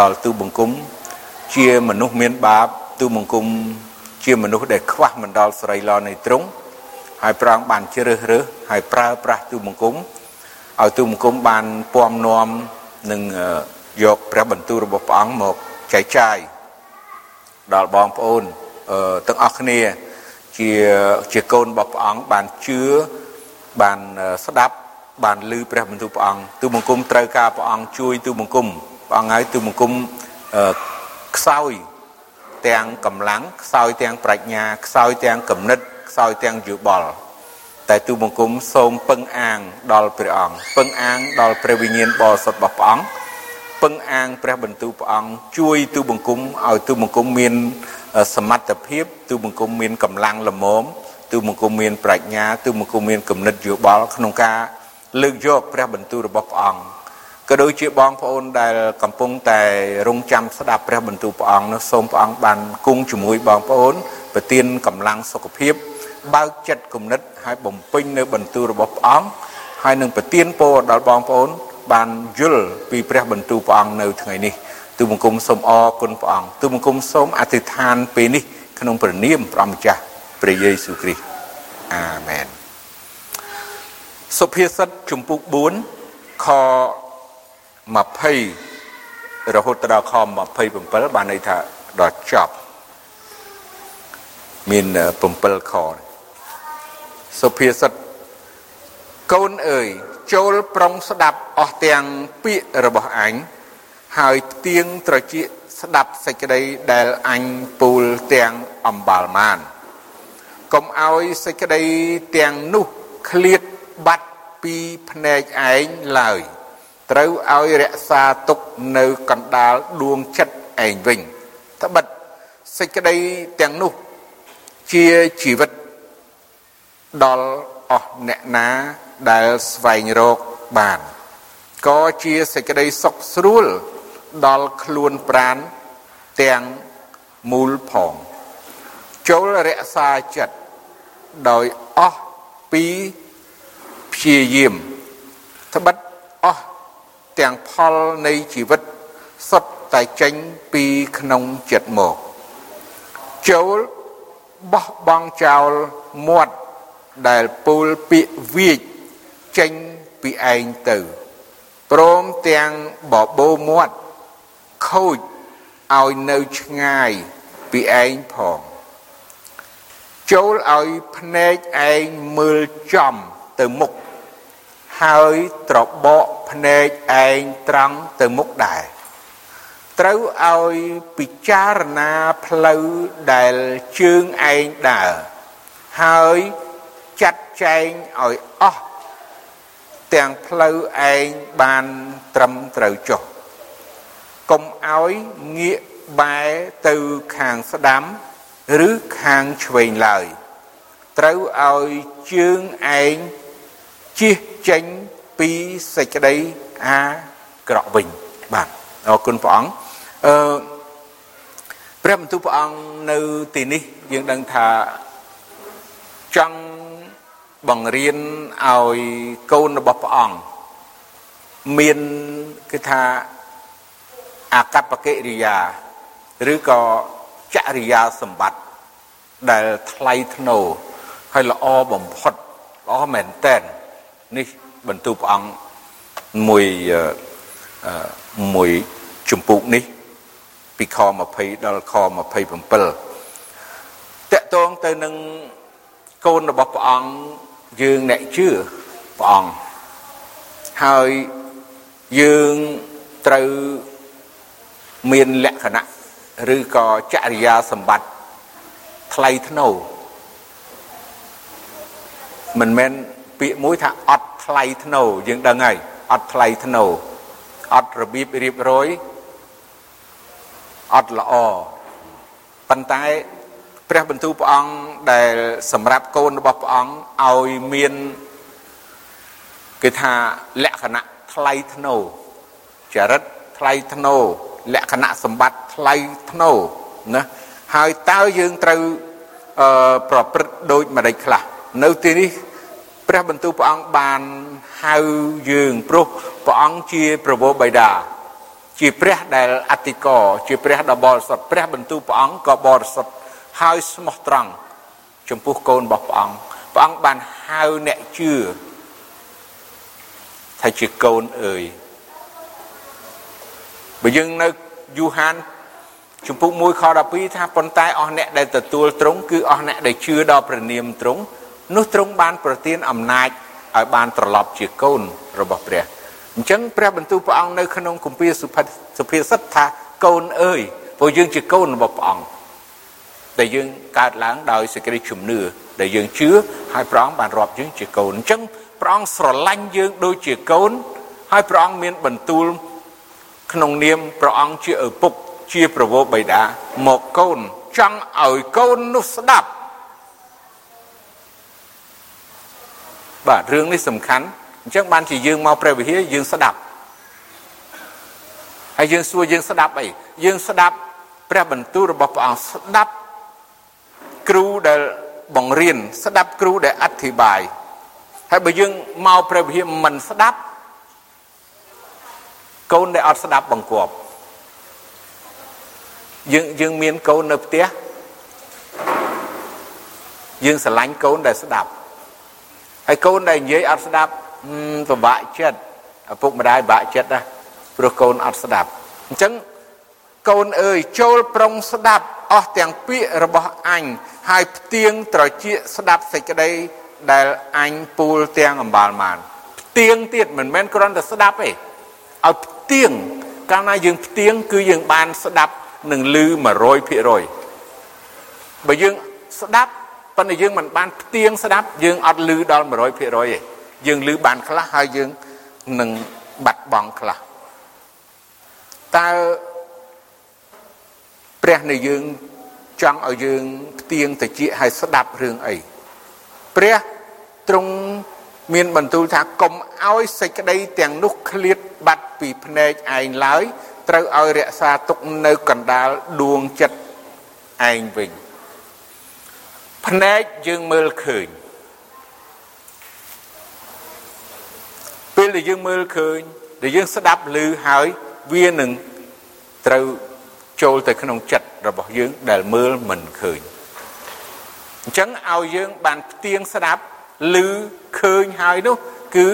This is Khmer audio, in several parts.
ដល់ទូបង្គំ ជាមនុស្សមានបាបទូបង្គំជាមនុស្សដែលខ្វះមិនដល់សេរីល្អនៃទ្រង់ហើយព្រះអង្គបានជ្រើសរើសហើយប្រើប្រាស់ទូបង្គំឲ្យទូបង្គំបានពំនាំនឹងយកព្រះបន្ទូលរបស់ព្រះអង្គមកចែកចាយដល់បងប្អូនទាំងអស់គ្នា ជាជាកូនរបស់ព្រះអង្គបានជឿបានស្ដាប់បានឮព្រះបន្ទូលព្រះអង្គទូបង្គំត្រូវការព្រះអង្គជួយទូបង្គំ ព្រះអង្គហើយទូបង្គំខ្សោយទាំងកម្លាំងខ្សោយទាំងប្រាជ្ញាខ្សោយទាំងគំនិតខ្សោយទាំងយោបល់តែទូបង្គំសូមពឹងអាងដល់ព្រះអង្គពឹងអាងដល់ព្រះវិញ្ញាណបរិសុទ្ធរបស់ព្រះអង្គពឹងអាងព្រះបន្ទូលព្រះអង្គជួយទូបង្គំឲ្យទូបង្គំមានសមត្ថភាពទូបង្គំមានកម្លាំងល្មមទូបង្គំមានប្រាជ្ញាទូបង្គំមានគំនិតយោបល់ក្នុងការលើកយកព្រះបន្ទូលរបស់ព្រះអង្គ ក៏ដូចជាបងប្អូនដែលកំពុងតែរងចាំស្ដាប់ព្រះបន្ទូលព្រះអង្គនោះសូមព្រះអង្គបានគង់ជាមួយបងប្អូនប្រទានកម្លាំងសុខភាព បើកចិត្តគំនិតហើយបំពេញនៅបន្ទូលរបស់ព្រះអង្គហើយនឹងប្រទានពរដល់បងប្អូន បានយល់ពីព្រះបន្ទូលព្រះអង្គនៅថ្ងៃនេះទូបង្គំសូមអរគុណព្រះអង្គទូបង្គំសូមអធិដ្ឋានពេលនេះក្នុងព្រះនាមព្រះម្ចាស់ព្រះយេស៊ូវគ្រីស្ទអាមែនសុភាសិតជំពូក4ខ 20រហូតដល់ខ27បានន័យថាដល់ចប់មាន7ខសុភាសិតកូនអើយចូលប្រុងស្ដាប់អស់ទាំងពាក្យរបស់អញហើយទៀងត្រចៀកស្ដាប់សេចក្តីដែលអញពូលទាំងអំបាលមានកុំឲ្យសេចក្តីទាំងនោះឃ្លាតបាត់ពីភ្នែកឯងឡើយ ត្រូវឲ្យរក្សាទុកនៅកណ្ដាលដួងចិត្តឯងវិញត្បិតសេចក្តីទាំងនោះជាជីវិតដល់អស់អ្នកណាដែលស្វែងរកបានក៏ជាសេចក្តីសុខស្រួលដល់ខ្លួនប្រានទាំងមូលផងចូលរក្សាចិត្តដោយអស់ពីព្យាយាមត្បិតអស់ ទាំងផលនៃជីវិតសុទ្ធតែចេញពីក្នុងចិត្តមកចូលបោះបង់ចោលមាត់ដែលពូលពាកវាចចេញពីឯងទៅព្រមទាំងបបោមាត់ខូចឲ្យនៅឆ្ងាយពីឯងផងចូលឲ្យភ្នែកឯងមើលចំទៅមុខ ហើយត្របកភ្នែកឯងត្រង់ទៅមុខដែរត្រូវឲ្យពិចារណាផ្លូវដែលជើងឯងដើរហើយចាត់ចែងឲ្យអស់ទាំងផ្លូវឯងបានត្រឹមត្រូវចុះកុំឲ្យងាកបែរទៅខាងស្ដាំ ឬខាងឆ្វេងឡើយត្រូវឲ្យជើងឯង ជិះចេញពីសេចក្តីអាក្រក់វិញបាទអរគុណព្រះអង្គអឺព្រះបន្ទូលព្រះអង្គនៅទីនេះយើងដឹងថាចង់បង្រៀនឲ្យកូនរបស់ព្រះអង្គមានគឺថាអកប្បកិរិយាឬក៏ចរិយាសម្បត្តិដែលថ្លៃថ្នូរហើយល្អបំផុតល្អមែនតែ ននេះបន្ទូលព្រះអង្គមួយមួយជំពូកនេះពីខ20ដល់ខ27តកតងទៅនឹងកូនរបស់ព្រះអង្គយើងអ្នកជឿព្រះអង្គហើយយើងត្រូវមានលក្ខណៈឬក៏ចរិយាសម្បត្តិថ្លៃថ្នូរមិនមែន ពាក្យមួយថាអត់ថ្លៃថ្នូរយើងដឹងហើយអត់ថ្លៃថ្នូរអត់របៀបរៀបរយអត់ល្អប៉ុន្តែព្រះបន្ទូលព្រះអង្គដែលសម្រាប់កូនរបស់ព្រះអង្គឲ្យមានគេថាលក្ខណៈថ្លៃថ្នូរចរិតថ្លៃថ្នូរលក្ខណៈសម្បត្តិថ្លៃថ្នូរណាហើយតើយើងត្រូវអឺប្រព្រឹត្តដូចម្ដេចខ្លះនៅទីនេះ ព្រះបន្ទូលព្រះអង្គបានហៅយើងព្រោះព្រះអង្គជាប្រពោបិតាជាព្រះដែលអតិកោជាព្រះដ៏បរិសុទ្ធព្រះបន្ទូលព្រះអង្គក៏បរិសុទ្ធហើយស្មោះត្រង់ចំពោះកូនរបស់ព្រះអង្គព្រះអង្គបានហៅអ្នកជឿថាជាកូនអើយបើយើងនៅយូហានជំពូក1ខ12ថាប៉ុន្តែអស់អ្នកដែលទទួលទ្រង់គឺអស់អ្នកដែលជឿដល់ព្រះនាមទ្រង់ នោះទ្រង់បានប្រទានអំណាចឲ្យបានត្រឡប់ជាកូនរបស់ព្រះអញ្ចឹងព្រះបន្ទូលព្រះអង្គនៅក្នុងគម្ពីរសុភាសិតថាកូនអើយព្រោះយើងជាកូនរបស់ព្រះអង្គដែលយើងកើតឡើងដោយសេចក្តីជំនឿដែលយើងជឿហើយព្រះអង្គបានរាប់យើងជាកូនអញ្ចឹងព្រះអង្គស្រឡាញ់យើងដូចជាកូនហើយព្រះអង្គមានបន្ទូលក្នុងនាមព្រះអង្គជាឪពុកជាប្រវោបិតាមកកូនចង់ឲ្យកូននោះស្ដាប់ បាទរឿងនេះសំខាន់អញ្ចឹងបានជាយើងមកព្រះវិហារយើងស្ដាប់ហើយយើងសួរយើងស្ដាប់អីយើងស្ដាប់ព្រះបន្ទូលរបស់ព្រះអង្គស្ដាប់គ្រូដែលបង្រៀនស្ដាប់គ្រូដែលអធិប្បាយហើយបើយើងមកព្រះវិហារមិនស្ដាប់កូនដែលអត់ស្ដាប់បង្គាប់យើងយើងមានកូននៅផ្ទះយើងស្រឡាញ់កូនដែលស្ដាប់ ហើយកូនដែលនិយាយអត់ស្ដាប់ពិបាកចិត្តឪពុកម្ដាយពិបាកចិត្តណាព្រោះកូនអត់ស្ដាប់អញ្ចឹងកូនអើយចូលប្រុងស្ដាប់អស់ទាំងពាក្យរបស់អញហើយផ្ទៀងត្រចៀកស្ដាប់សេចក្តីដែលអញពូលទាំងអំបាលមានផ្ទៀងទៀតមិនមែនគ្រាន់តែស្ដាប់ទេឲ្យផ្ទៀងកាលណាយើងផ្ទៀងគឺយើងបានស្ដាប់នឹងឮ100%បើយើងស្ដាប់ ប៉ុន្តែយើងមិនបានផ្ទៀងស្ដាប់យើងអត់ឮដល់100%ទេយើងឮបានខ្លះហើយយើងនឹងបាត់បង់ខ្លះតើព្រះនៃយើងចង់ឲ្យយើងផ្ទៀងតិចឲ្យស្ដាប់រឿងអីព្រះទ្រង់មានបន្ទូលថាកុំឲ្យសេចក្តីទាំងនោះឃ្លាតបាត់ពីភ្នែកឯងឡើយត្រូវឲ្យរក្សាទុកនៅកណ្ដាលដួងចិត្តឯងវិញ ភ្នែកយើងមើលឃើញពេលដែលយើងមើលឃើញដែលយើងស្ដាប់ឮហើយវានឹងត្រូវចូលទៅក្នុងចិត្តរបស់យើងដែលមើលមិនឃើញអញ្ចឹងឲ្យយើងបានផ្ទៀងស្ដាប់ឮឃើញហើយនោះគឺ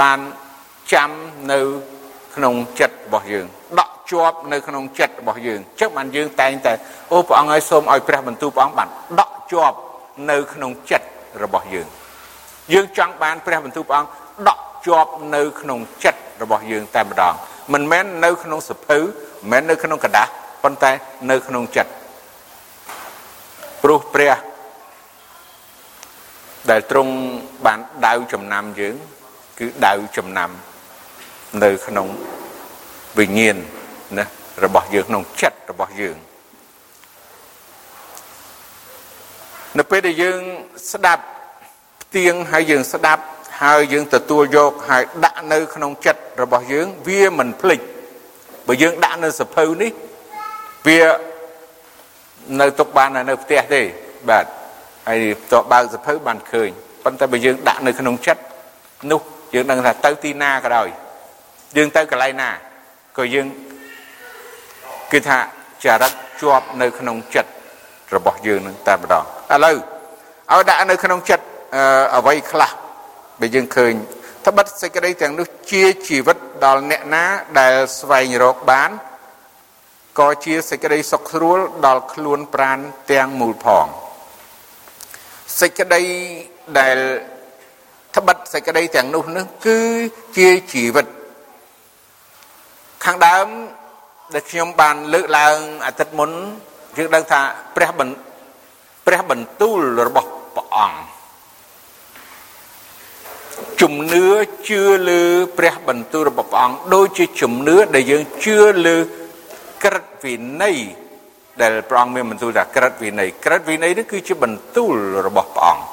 បានចាំនៅក្នុងចិត្តរបស់យើងដកជាប់នៅក្នុងចិត្តរបស់យើងអញ្ចឹងបានយើងតែងតែអូព្រះអង្គឲ្យសូមឲ្យព្រះបន្ទូលព្រះអង្គបានដក ជាប់នៅក្នុងចិត្តរបស់យើងយើងចង់បានព្រះបន្ទូលព្រះអង្គដកជាប់នៅក្នុងចិត្តរបស់យើងតែម្ដងមិនមែននៅក្នុងសភៅមិនមែននៅក្នុងกระดาษប៉ុន្តែនៅក្នុងចិត្តព្រោះព្រះដែលទ្រង់បានដៅចំណាំយើងគឺដៅចំណាំនៅក្នុងវិញ្ញាណណារបស់យើងក្នុងចិត្តរបស់យើង នៅពេលដែលយើងស្ដាប់ផ្ទៀងហើយយើងស្ដាប់ហើយយើងទទួលយកហើយដាក់នៅក្នុងចិត្តរបស់យើងវាមិនភ្លេចបើយើងដាក់នៅសភៅនេះវានៅទុកបាននៅផ្ទះទេបាទហើយតើបើកសភៅបានឃើញប៉ុន្តែបើយើងដាក់នៅក្នុងចិត្តនោះយើងដឹងថាទៅទីណាក៏ដោយយើងទៅកន្លែងណាក៏យើងគឺថាចរិតជាប់នៅក្នុងចិត្តរបស់យើងនឹងតែម្ដង ឥឡូវឲ្យដាក់នៅក្នុងចិត្តអ្វីខ្លះបើយើងឃើញត្បិតសេចក្តីទាំងនោះជាជីវិតដល់អ្នកណាដែលស្វែងរកបានក៏ជាសេចក្តីសុខស្រួលដល់ខ្លួនប្រាណទាំងមូលផងសេចក្តីដែលត្បិតសេចក្តីទាំងនោះនឹងគឺជាជីវិតខាងដើមដែលខ្ញុំបានលើកឡើងអាទិត្យមុនយើងដឹងថាព្រះបន្ព្រះបន្ទូលរបស់ព្រះអង្គជំនឿជឿលើព្រះបន្ទូលរបស់ព្រះអង្គដូចជាជំនឿដែលយើងជឿលើក្រឹតវិន័យដែលព្រះអង្គមានបន្ទូលថាក្រឹតវិន័យក្រឹតវិន័យនេះគឺជាបន្ទូលរបស់ព្រះអង្គ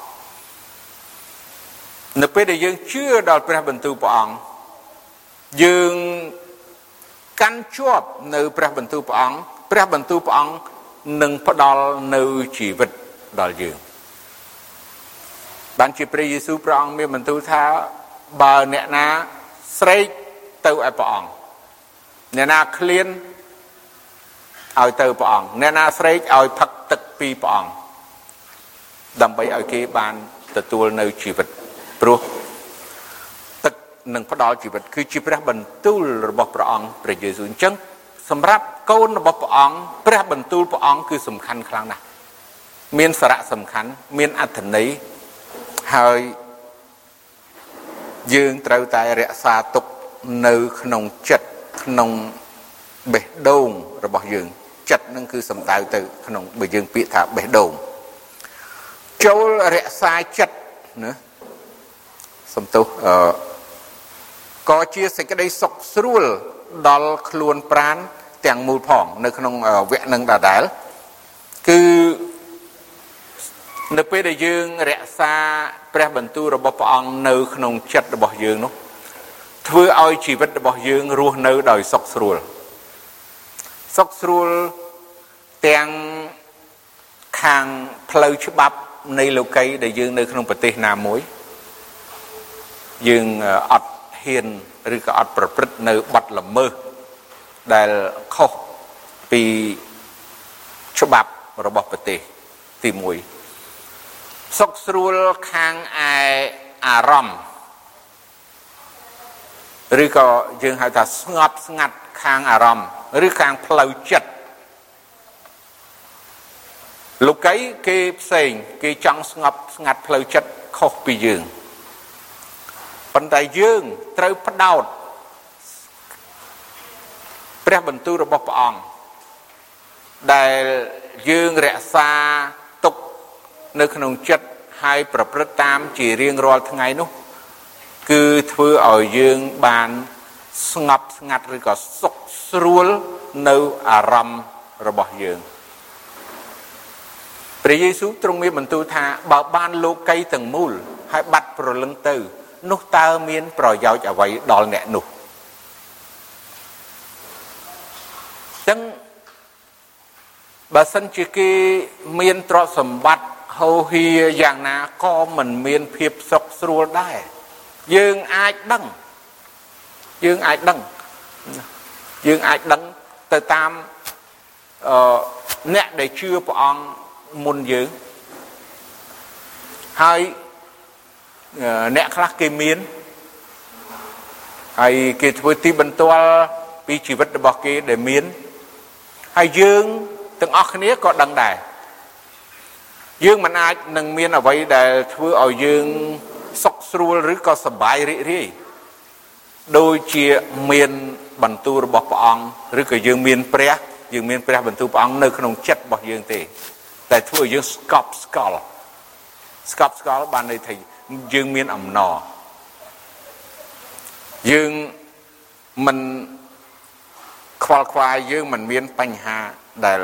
នៅពេលដែលយើងជឿដល់ព្រះបន្ទូលព្រះអង្គយើងកាន់ជាប់នៅព្រះបន្ទូលព្រះអង្គព្រះបន្ទូលព្រះអង្គនឹងផ្ដល់នៅជីវិត ដល់យើងបានជាព្រះយេស៊ូវព្រះអង្គមានបន្ទូលថាបើអ្នកណាស្រែកទៅឲ្យព្រះអង្គអ្នកណាឃ្លានឲ្យទៅព្រះអង្គអ្នកណាស្រេកឲ្យផឹកទឹកពីព្រះអង្គដើម្បីឲ្យគេបានទទួលនៅជីវិតព្រោះទឹកនឹងផ្ដល់ជីវិតគឺជាព្រះបន្ទូលរបស់ព្រះអង្គព្រះយេស៊ូវអញ្ចឹងសម្រាប់កូនរបស់ព្រះអង្គព្រះបន្ទូលព្រះអង្គគឺសំខាន់ខ្លាំងណាស់ មានសារៈសំខាន់មានអត្ថន័យហើយយើងត្រូវតែរក្សាទុកនៅក្នុងចិត្តក្នុងបេះដូងរបស់យើង ចិត្តនឹងគឺសំដៅទៅ ក្នុងបើយើងពាក្យថាបេះដូងចូលរក្សាចិត្តណាសំទោសអឺក៏ជាសេចក្តីសុខស្រួលដល់ខ្លួនប្រានទាំងមូលផង នៅក្នុងវគ្គនឹងដដែលគឺ នៅពេលដែលយើងរក្សាព្រះបន្ទូលរបស់ព្រះអង្គនៅក្នុងចិត្តរបស់យើងនោះធ្វើឲ្យជីវិតរបស់យើងរស់នៅដោយសុខស្រួលសុខស្រួលទាំងខាងផ្លូវច្បាប់នៃលោកីដែលយើងនៅក្នុងប្រទេសណាមួយយើងអត់ហ៊ានឬក៏អត់ប្រព្រឹត្តនៅបទល្មើសដែលខុសពីច្បាប់របស់ប្រទេសទី1 សុខស្រួលខាងឯអារម្មណ៍ឬក៏យើងហៅថាស្ងប់ស្ងាត់ខាងអារម្មណ៍ឬខាងផ្លូវចិត្តលោកីគេផ្សេងគេចង់ស្ងប់ស្ងាត់ផ្លូវចិត្តខុសពីយើងប៉ុន្តែយើងត្រូវផ្ដោតព្រះបន្ទូលរបស់ព្រះអង្គដែលយើងរក្សាទុក នៅក្នុងចិត្តហើយប្រព្រឹត្តតាមជារៀងរាល់ថ្ងៃនោះ គឺធ្វើឲ្យយើងបានស្ងប់ស្ងាត់ឬក៏សុខស្រួលនៅអារម្មណ៍របស់យើងព្រះយេស៊ូវទ្រង់មានបន្ទូលថាបើបានលោកីទាំងមូលហើយបាត់ប្រលឹងទៅ នោះតើមាន ប្រយោជន៍អ្វីដល់អ្នកនោះចឹងបើសិនជាគេមានទ្រព្យសម្បត្តិ ហូហៀយ៉ាងណាក៏មិនមានភាពសុខស្រួលដែរយើងអាចដឹងយើងអាចដឹងយើងអាចដឹងទៅតាមអឺអ្នកដែលជឿព្រះអង្គមុនយើងហើយអ្នកខ្លះគេមានហើយគេធ្វើទីបន្ទាល់ពីជីវិតរបស់គេដែលមានហើយយើងទាំងអស់គ្នាក៏ដឹងដែរ យើងមិនអាចនឹងមានអ្វីដែលធ្វើឲ្យយើងសុខស្រួលឬក៏សប្បាយរីករាយដូចជាមានបន្ទូលរបស់ព្រះអង្គឬក៏យើងមានព្រះយើងមានព្រះបន្ទូលព្រះអង្គនៅក្នុងចិត្តរបស់យើងទេ តែធ្វើឲ្យយើងស្កប់ស្កល់ស្កប់ស្កល់បានន័យថាយើងមានអំណរយើងមិនខ្វល់ខ្វាយយើងមិនមានបញ្ហាដែល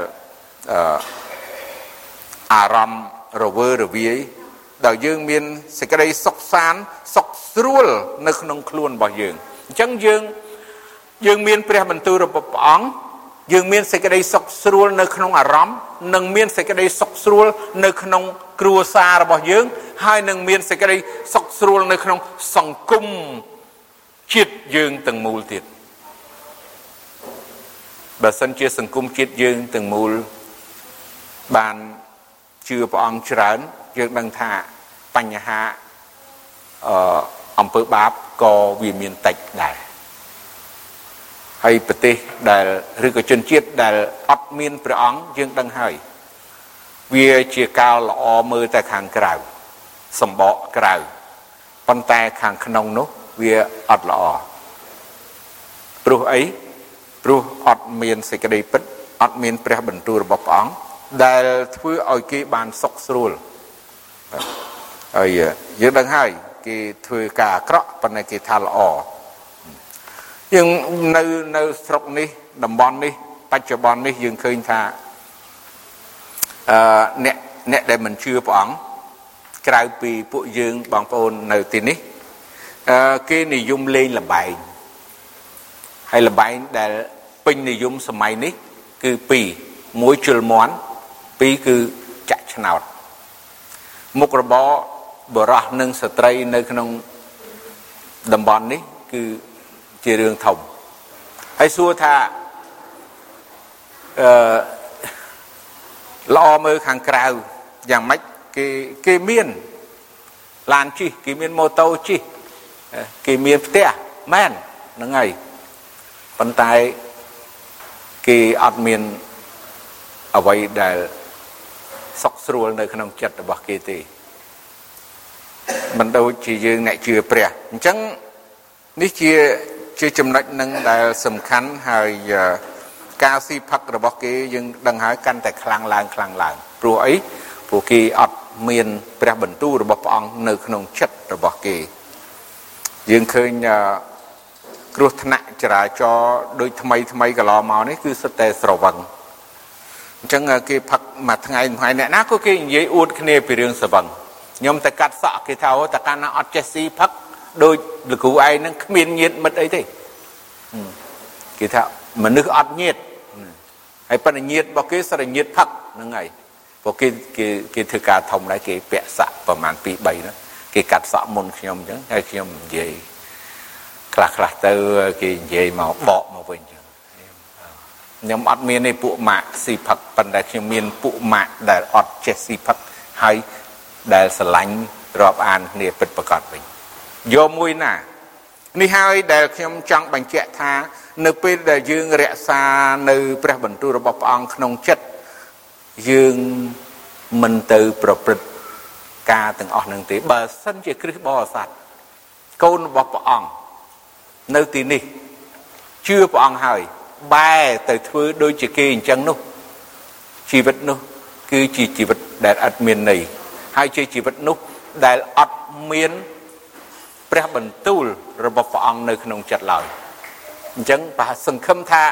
អឺ អារម្មណ៍រវើរវាយដែលយើងមានសេចក្តីសុខសាន្តសុខស្រួលនៅក្នុងខ្លួនរបស់យើងអញ្ចឹងយើងយើងមានព្រះបន្ទូលរបស់ព្រះអង្គយើងមានសេចក្តីសុខស្រួលនៅក្នុងអារម្មណ៍និងមានសេចក្តីសុខស្រួលនៅក្នុងគ្រួសាររបស់យើង ហើយនឹងមានសេចក្តីសុខស្រួលនៅក្នុងសង្គមជាតិយើងទាំងមូលទៀតបើសិនជាសង្គមជាតិយើងទាំងមូលបាន ជឿព្រះអង្គច្រើនយើងដឹងថាបញ្ហាអឺអំពើបាបក៏វាមានតិចដែរហើយប្រទេសដែលឬក៏ជនជាតិដែលអត់មានព្រះអង្គយើងដឹងហើយវាជាកាលល្អមើលតែខាងក្រៅសម្បកក្រៅប៉ុន្តែខាងក្នុងនោះវាអត់ល្អព្រោះអីព្រោះអត់មានសេចក្តីពិតអត់មានព្រះបន្ទូលរបស់ព្រះអង្គ ដែលធ្វើឲ្យគេបានសុខស្រួលហើយយើងដឹងហើយគេធ្វើការអាក្រក់ប៉ុន្តែគេថាល្អយើងនៅនៅស្រុកនេះតំបន់នេះ បច្ចុប្បន្ននេះយើងឃើញថាអឺអ្នកអ្នកដែលមិនជឿព្រះអង្គក្រៅពីពួកយើងបងប្អូននៅទីនេះអឺគេនិយមលេងលបែងហើយលបែងដែលពេញនិយមសម័យនេះគឺពីរមួយជលមន់ ពីរគឺចាក់ឆ្នោតមុខរបរបរោះនិងស្ត្រីនៅក្នុងតំបន់នេះគឺជារឿងធំហហើយសួរថាអឺល្អមើលខាងក្រៅយ៉ាងម៉េចគេគេមានឡានជិះគេមានម៉ូតូជិះគេមានផ្ទះមែនហ្នឹងហើយប៉ុន្តែគេអត់មានអ្វីដែល សុខស្រួលនៅក្នុងចិត្តរបស់គេទេមិនដូចជាយើងអ្នកជឿព្រះអញ្ចឹងនេះជាជាចំណុចនឹងដែលសំខាន់ហើយការស៊ីផឹករបស់គេយើងដឹងហើយកាន់តែខ្លាំងឡើងខ្លាំងឡើងព្រោះអីព្រោះគេអត់មានព្រះបន្ទូលរបស់ព្រះអង្គនៅក្នុងចិត្តរបស់គេយើងឃើញគ្រោះថ្នាក់ចរាចរណ៍ដូចថ្មីថ្មីកន្លងមកនេះគឺសិតតែស្រវឹង អញ្ចឹងគេផឹកមួយថ្ងៃមួយថ្ងៃអ្នកណាក៏គេនិយាយអួតគ្នាពីរឿងស្រវឹងខ្ញុំតែកាត់សក់គេថាអូតើកាលណាអត់ចេះស៊ីផឹកដូចលោកគ្រូឯងនឹងគ្មានញាតមិត្តអីទេគេថាមនុស្សអត់ញាតហើយប៉ុន្តែញាតរបស់គេសរិញាតផឹកហ្នឹងហើយព្រោះគេគេគេធ្វើការធំដែរគេពាក់សក់ប្រហែល2 3ហ្នឹងគេកាត់សក់មុនខ្ញុំអញ្ចឹងហើយខ្ញុំនិយាយខ្លះខ្លះទៅគេនិយាយមកបកមកវិញអញ្ចឹង ខ្ញុំអត់មានទេពួកម៉ាក់ស៊ីផឹកប៉ុន្តែខ្ញុំមានពួកម៉ាក់ដែលអត់ចេះស៊ីផឹកហើយដែលស្រឡាញ់រាប់អានគ្នាពិតប្រកបវិញយកមួយណានេះហើយដែលខ្ញុំចង់បញ្ជាក់ថា នៅពេលដែលយើងរក្សានៅព្រះបន្ទូលរបស់ព្រះអង្គក្នុងចិត្តយើងមិនទៅប្រព្រឹត្តការទាំងអស់នឹងទេបើសិនជាគ្រឹះបរិស័ទកូនរបស់ព្រះអង្គនៅទីនេះជឿព្រះអង្គហើយ បែរទៅធ្វើដូចជាគេអញ្ចឹងនោះជីវិតនោះគឺជាជីវិតដែលអត់មានន័យហើយជាជីវិតនោះដែលអត់មានព្រះបន្ទូលរបស់ព្រះអង្គនៅក្នុងចិត្តឡើយអញ្ចឹងប្រហែលសង្ឃឹមថា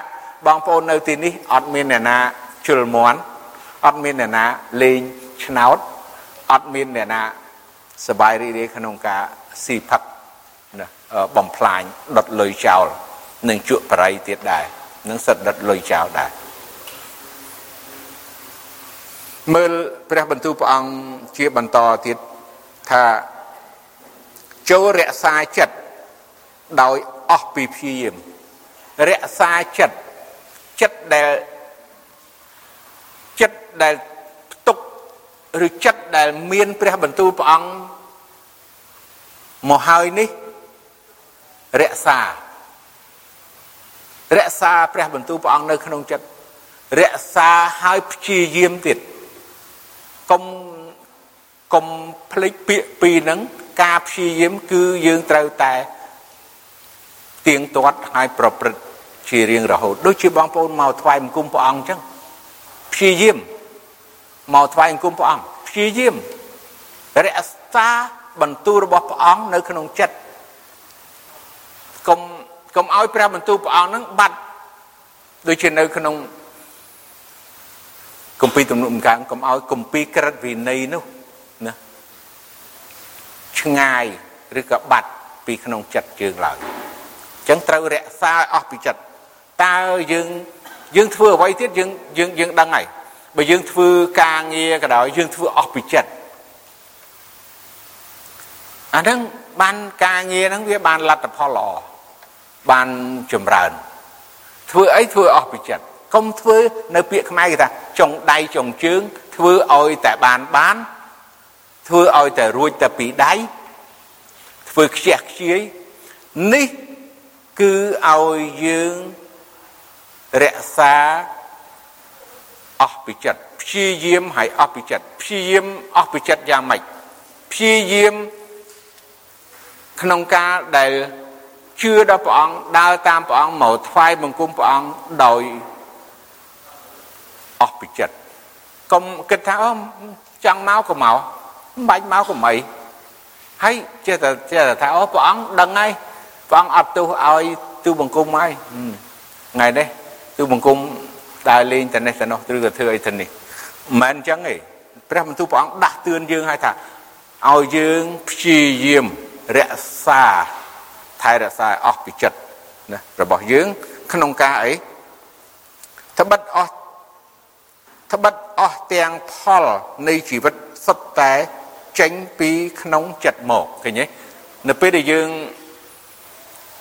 បងប្អូននៅទីនេះអត់មានអ្នកណាជុលមន់អត់មានអ្នកណាលេងឆ្នោតអត់មានអ្នកណាសបាយរីករាយក្នុងការស៊ីផឹកណាបំផ្លាញដុតលុយចោលនិងជក់បរិយទៀតដែរ នឹងសិតដុតលុយចោលដែរមើលព្រះបន្ទូលព្រះអង្គជាបន្តទៀតថាចូលរក្សាចិត្តដោយអស់ពីព្យាយាមរក្សាចិត្តចិត្តដែលចិត្តដែលផ្ទុកឬចិត្តដែលមានព្រះបន្ទូលព្រះអង្គមកហើយនេះរក្សា រក្សាព្រះបន្ទូលព្រះអង្គនៅក្នុងចិត្តរក្សាហើយព្យាយាមទៀតកុំកុំភ្លេចពាក្យពីរហ្នឹងការព្យាយាមគឺយើងត្រូវតែទៀងទាត់ហើយប្រព្រឹត្តជារៀងរហូតដូចជាបងប្អូនមកថ្វាយបង្គំព្រះអង្គអញ្ចឹងព្យាយាមមកថ្វាយបង្គំព្រះអង្គព្យាយាមរក្សាបន្ទូលរបស់ព្រះអង្គនៅក្នុងចិត្តកុំ កុំឲ្យព្រះបន្ទូលព្រះអង្គហ្នឹងបាត់ដូចជានៅក្នុងគម្ពីរទំនុកកាងកុំឲ្យគម្ពីរក្រិតវិន័យនោះណាឆ្ងាយឬក៏បាត់ពីក្នុងចិត្តយើងឡើយអញ្ចឹងត្រូវរក្សាអស់ពីចិត្តតើយើងយើងធ្វើអ្វីទៀតយើងយើងយើងដឹងហើយបើយើងធ្វើការងារក៏ដោយយើងធ្វើអស់ពីចិត្តអាហ្នឹងបានការងារហ្នឹងវាបានលទ្ធផលល្អ បានចម្រើន ធ្វើអីធ្វើអស់ពីចិត្តកុំធ្វើនៅពាក្យខ្មែរគេថាចុងដៃចុងជើង ធ្វើឲ្យតែបានបាន ធ្វើឲ្យតែរួចតែពីដៃធ្វើខ្ជះខ្ជាយនេះគឺឲ្យយើងរក្សាអស់ពីចិត្តព្យាយាមឲ្យអស់ពីចិត្តព្យាយាមអស់ពីចិត្តយ៉ាងម៉េចព្យាយាមក្នុងការដែល ជឿដល់ព្រះអង្គដើរតាមព្រះអង្គមកថ្វាយបង្គំព្រះអង្គដោយអស់ពីចិត្តកុំគិតថាអូចង់មកក៏មកមិនបាច់មកក៏មិនហើយចេះតែចេះតែថាអូព្រះអង្គដឹងហើយព្រះអង្គអត់ទោសឲ្យទូបង្គំហើយថ្ងៃនេះទូបង្គំដើរលេងទៅនេះទៅនោះឬក៏ធ្វើអីទៅនេះមិនមែនអញ្ចឹងទេព្រះបន្ទូលព្រះអង្គដាស់តឿនយើងឲ្យថាឲ្យយើងព្យាយាមរក្សា ថែរក្សាអស់ពីចិត្តណារបស់យើង ក្នុងការអីត្បិតអស់ត្បិតអស់ទាំងផលនៃជីវិតសុទ្ធតែចេញពីក្នុងចិត្តមកឃើញទេនៅពេលដែលយើង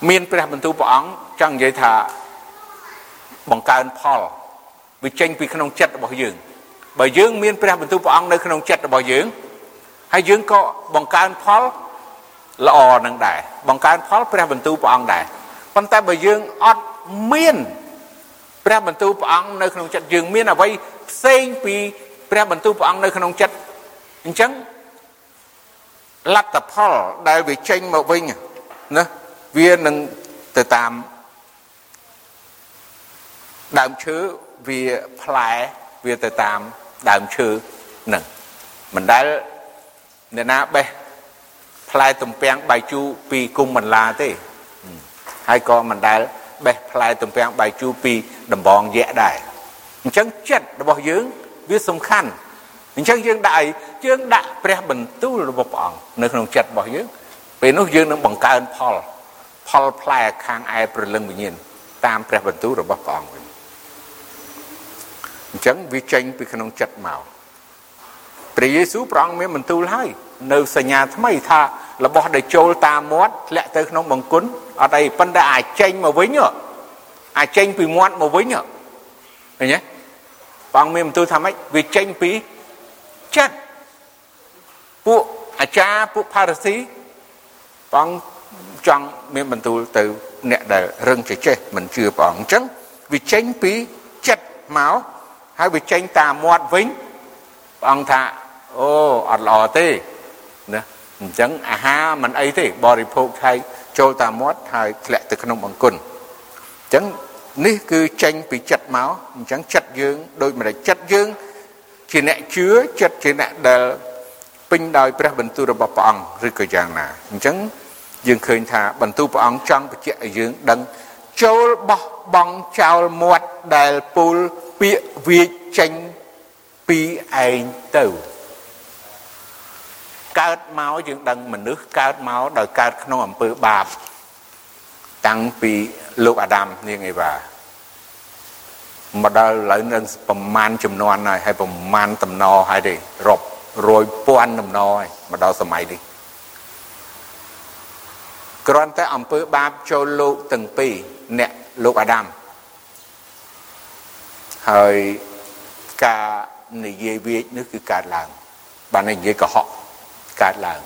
មានព្រះបន្ទូលព្រះអង្គចង់និយាយថាបង្កើនផលវាចេញពីក្នុងចិត្តរបស់យើងបើយើងមានព្រះបន្ទូលព្រះអង្គនៅក្នុងចិត្តរបស់យើងហើយយើងក៏បង្កើនផល ល្អនឹងដែរបង្កើនផលព្រះបន្ទូលព្រះអង្គដែរប៉ុន្តែបើយើងអត់មានព្រះបន្ទូលព្រះអង្គនៅក្នុងចិត្តយើងមានអ្វីផ្សេងពីព្រះបន្ទូលព្រះអង្គនៅក្នុងចិត្តអញ្ចឹងលទ្ធផលដែលវាចេញមកវិញណាវានឹងទៅតាមដើមឈើវាផ្លែវាទៅតាមដើមឈើនឹងមិនដែលអ្នកណាបេះ ផ្លែទំពាំងបាយជូរពីគុំបន្លាទេហើយក៏មិនដែលបេះផ្លែទំពាំងបាយជូរពីដំបងយៈដែរអញ្ចឹងចិត្តរបស់យើងវាសំខាន់អញ្ចឹងយើងដាក់អីយើងដាក់ព្រះបន្ទូលរបស់ព្រះអង្គនៅក្នុងចិត្តរបស់យើងពេលនោះយើងនឹងបង្កើនផលផលផ្លែខាងឯព្រលឹងវិញ្ញាណតាមព្រះបន្ទូលរបស់ព្រះអង្គវិញអញ្ចឹងវាចេញពីក្នុងចិត្តមកព្រះយេស៊ូវព្រះអង្គមានបន្ទូលហើយ នៅសញ្ញាថ្មីថារបស់ដែលចូលតាមមាត់ធ្លាក់ទៅក្នុងបង្គន់អត់អីប៉ុន្តែអាចចេញមកវិញអាចចេញពីមាត់មកវិញឃើញទេព្រះអង្គមានបន្ទូលថាម៉េចវាចេញពីចិត្តពួកអាចារ្យពួកផារ៉ាស៊ីព្រះអង្គចង់មានបន្ទូលទៅអ្នកដែលរឹងចេះមិនជឿព្រះអង្គអញ្ចឹងវាចេញពីចិត្តមកហើយវាចេញតាមមាត់វិញព្រះអង្គថាអូអត់ល្អទេណា អញ្ចឹងអាហារមិនអីទេបរិភោគហើយចូលតាមមាត់ហើយធ្លាក់ទៅក្នុងបង្គន់អញ្ចឹងនេះគឺចេញពីចិត្តមកអញ្ចឹងចិត្តយើងដូចម្ដេចចិត្តយើងជាអ្នកជឿចិត្តជាអ្នកដែលពេញដោយព្រះបន្ទូលរបស់ព្រះអង្គឬក៏យ៉ាងណាអញ្ចឹងយើងឃើញថាបន្ទូលព្រះអង្គចង់បញ្ជាក់ឲ្យយើងដឹងចូលបោះបង់ចោលមាត់ដែលពូលពាកវាចចេញពីឯងទៅ កើតមកយើងដឹងមនុស្សកើតមកដោយកើតក្នុងអំពើបាបតាំងពីលោកអាដាមនាងអេវ៉ាមកដល់ឥឡូវនឹងប្រមាណចំនួនហើយហើយប្រមាណតំណហើយទេរាប់រយពាន់តំណហើយមកដល់សម័យនេះគ្រាន់តែអំពើបាបចូលលោកទាំងពីរអ្នកលោកអាដាមហើយការនិយាយវាចនេះគឺកើតឡើងបាននិយាយកុហក កើតឡើង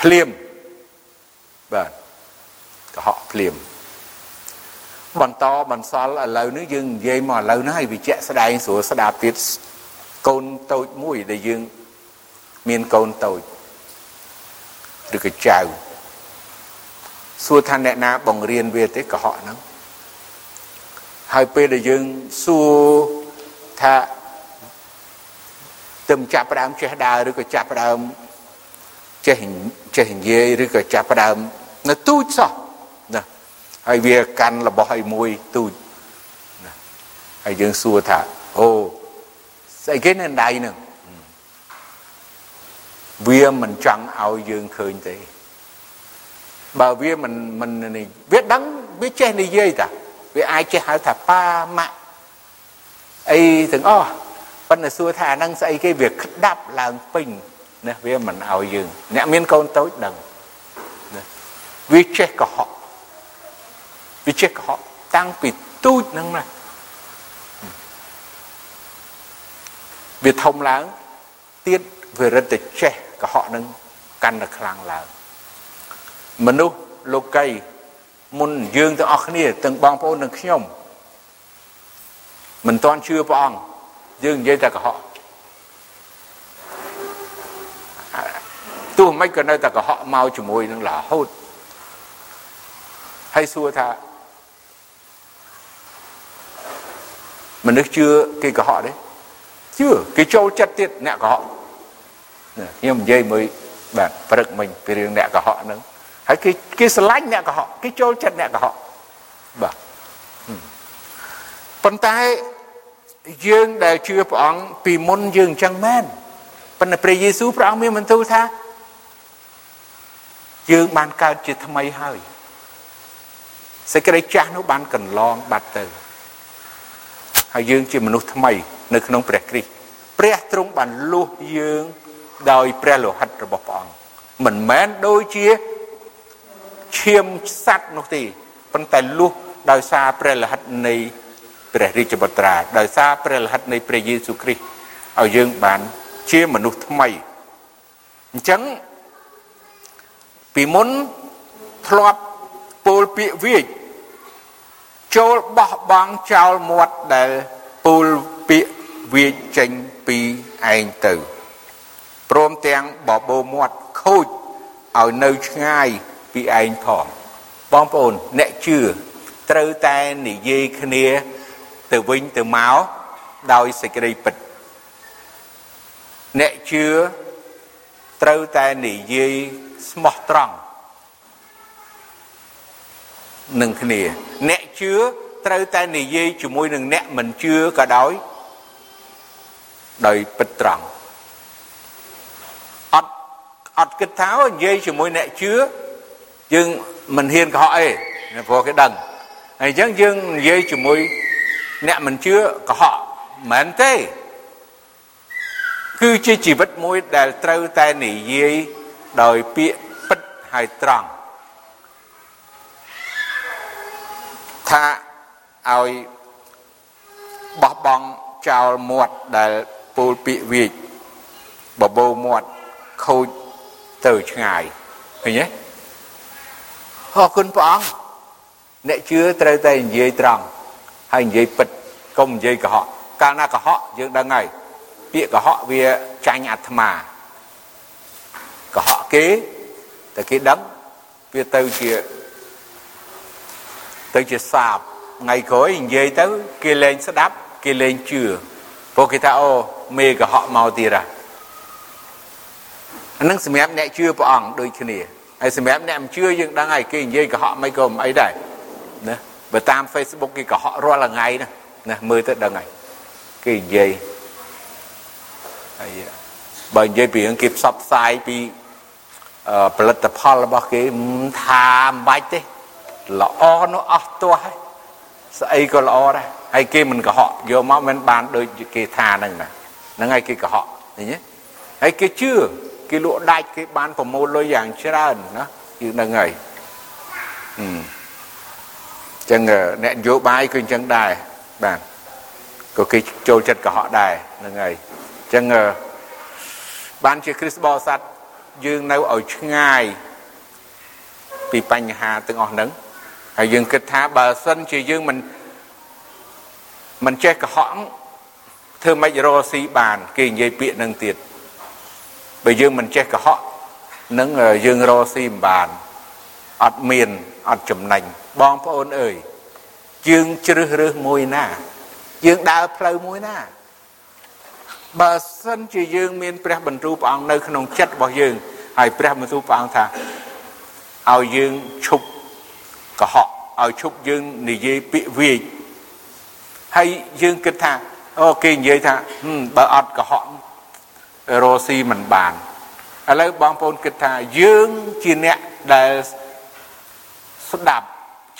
ភ្លាមបាទកុហកភ្លាមបន្តបន្សល់ឥឡូវនេះយើងនិយាយមកឥឡូវនេះឲ្យវិជ្ជស្ដែងស្រួលស្ដាប់ទៀតកូនតូចមួយដែលយើងមានកូនតូចឬក៏ចៅសួរថាអ្នកណាបង្រៀនវាទេកុហកហ្នឹងហើយពេលដែលយើងសួរថា ទឹមចាប់ផ្ដើមចេះដើរឬក៏ចាប់ផ្ដើមចេះចេះនិយាយឬក៏ចាប់ផ្ដើមនៅទូចសោះណាហើយវាកាន់របស់ឲ្យមួយទូចណាហើយយើងសួរថាអូស្អីគេនៅដៃហ្នឹងវាមិនចង់ឲ្យយើងឃើញទេបើវាមិនមិននេះវាដឹងវាចេះនិយាយតាវាអាចចេះហៅថាប៉ាម៉ាក់អីទាំងអស់ ប៉ុន្តែសួរថាអានឹងស្អីគេវាក្តាប់ឡើងពេញណាវាមិនឲ្យយើង អ្នកមានកូនតូចដឹងណាវាចេះកុហកវាចេះកុហកតាំងពីទូចហ្នឹងណាវាធំឡើងទៀតវារិតតែចេះកុហកនឹងកាន់តែខ្លាំងឡើងមនុស្សលោកីមុនយើងទាំងអស់គ្នាទាំងបងប្អូននិងខ្ញុំមិនទាន់ជឿព្រះអង្គ យើងនិយាយតែកុហកទោះមិនក៏នៅតែកុហកមកជាមួយនឹងរហូតហើយសួរថាមនុស្សជឿគេកុហកទេជឿគេចូលចិត្តទៀតអ្នកកុហកខ្ញុំនិយាយមួយបាទព្រឹកមិញពីរឿងអ្នកកុហកហ្នឹងហើយគេគេស្រឡាញ់អ្នកកុហកគេចូលចិត្តអ្នកកុហកបាទប៉ុន្តែ យើងដែលជឿព្រះអង្គពីមុនយើងអញ្ចឹងមែនប៉ុន្តែព្រះយេស៊ូវព្រះអង្គមានបន្ទូលថាយើងបានកើតជាថ្មីហើយសេចក្តីចាស់នោះបានកន្លងបាត់ទៅហើយយើងជាមនុស្សថ្មី នៅក្នុងព្រះគ្រីស្ទព្រះទ្រង់បានលួសយើងដោយព្រះលោហិតរបស់ព្រះអង្គមិនមែនដូចជាឈាមសัตว์នោះទេប៉ុន្តែលុះដោយសារព្រះលិខិតនៃ ព្រះរាជបុត្រាដោយសារព្រះលិខិតនៃព្រះយេស៊ូវគ្រីស្ទឲ្យយើងបានជាមនុស្សថ្មីអញ្ចឹងពីមុនធ្លាប់ពោលពាក្យវាចចូលបោះបង់ចោលមាត់ដែលពោលពាក្យវាចចេញពីឯងទៅព្រមទាំងបបោមាត់ខូចឲ្យនៅឆ្ងាយពីឯងផងបងប្អូនអ្នកជឿត្រូវតែនិយាយគ្នា ទៅវិញទៅមកដោយសេចក្តីពិតអ្នកជឿត្រូវតែនិយាយស្មោះត្រង់នឹងគ្នាអ្នកជឿត្រូវតែនិយាយជាមួយនឹងអ្នកមិនជឿក៏ដោយដោយពិតត្រង់អត់អត់គិតថានិយាយជាមួយអ្នកជឿយើងមិនហ៊ានកុហកអីព្រោះគេដឹងហើយអញ្ចឹងយើងនិយាយជាមួយ អ្នកមិនជឿកុហកមិនទេគឺជាជីវិតមួយដែលត្រូវតែនិយាយដោយពាក្យពិតហើយត្រង់ថាឲ្យបោះបង់ចោលមាត់ដែលពូលពាក្យវាចបបោមាត់ខូចទៅឆ្ងាយឃើញទេអរគុណព្រះអង្គអ្នកជឿត្រូវតែនិយាយត្រង់ ហើយនិយាយពិតកុំនិយាយកុហកកាលណាកុហកយើងដឹងហើយពាក្យកុហកវាចាញ់អាត្មាកុហកគេតែគេដឹងវាទៅជាទៅជាសាបថ្ងៃក្រោយនិយាយទៅគេលែងស្ដាប់គេលែងជឿព្រោះគេថាអូមេកុហកមកទៀតហ่ะអានឹងសម្រាប់អ្នកជឿព្រះអង្គដូចគ្នាហើយសម្រាប់អ្នកមិនជឿយើងដឹងហើយគេនិយាយកុហកមិនក៏មិនអីដែរណា បើតាម Facebook គេកុហករាល់ថ្ងៃណាណាមើលទៅដឹងហើយគេនិយាយហើយបើនិយាយពីរឿងគេផ្សព្វផ្សាយពីផលិតផលរបស់គេថាមិនបាច់ទេល្អនោះអស់ទាស់ហើយស្អីក៏ល្អដែរហើយគេមិនកុហកយកមកមិនបានដូចគេថាហ្នឹងណាហ្នឹងហើយគេកុហកឃើញទេហើយគេជឿគេលក់ដាច់គេបានប្រមូលលុយយ៉ាងច្រើនណាយើងហ្នឹងហើយអឺ ចឹងអ្នកនយោបាយគឺអញ្ចឹងដែរបាទក៏គេចូលចិត្តកុហកដែរហ្នឹងហើយអញ្ចឹងបានជាគ្រីស្ទបរិស័ទយើងនៅឲ្យឆ្ងាយពីបញ្ហាទាំងអស់ហ្នឹងហើយយើងគិតថាបើសិនជាយើងមិនមិនចេះកុហកធ្វើម៉េចរកស៊ីបាន គេនិយាយពាក្យហ្នឹងទៀតបើយើងមិនចេះកុហកនឹងយើងរកស៊ីមិនបានអត់មានអត់ចំណេញ បងប្អូនអើយយើងជ្រើសរើសមួយណា យើងដើរផ្លូវមួយណាបើសិនជាយើងមានព្រះបន្ទូលព្រះអង្គនៅក្នុងចិត្តរបស់យើងហើយព្រះបន្ទូលព្រះអង្គថាឲ្យយើងឈប់កុហកឲ្យឈប់យើងនិយាយពាក្យវាយហើយយើងគិតថាអូគេនិយាយថាបើអត់កុហករស់ស៊ីមិនបានឥឡូវបងប្អូនគិតថាយើងជាអ្នកដែលស្ដាប់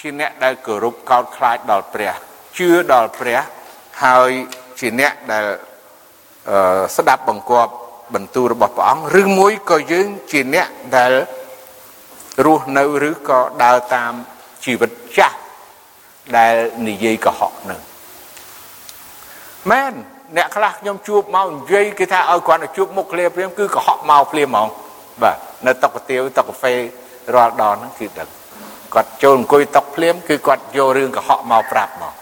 ជាអ្នកដែលគោរពកោតខ្លាចដល់ព្រះជឿដល់ព្រះហើយជាអ្នកដែលស្ដាប់បង្គាប់បន្ទូលរបស់ព្រះអង្គឬមួយក៏យើងជាអ្នកដែលរស់នៅឬក៏ដើរតាមជីវិតចាស់ដែលនិយាយកុហកនឹងមែនអ្នកខ្លះខ្ញុំជួបមកនិយាយគេថាឲ្យគាត់ទៅជួបមុខគ្លាព្រាមគឺកុហកមកព្រាមហ្មងបាទនៅតុកកាទៀវតុកកាហ្វេរាល់ដងហ្នឹងគឺដឹង គាត់ចូលអង្គុយតុកភ្លាមគឺគាត់យករឿងកុហកមកប្រាប់មក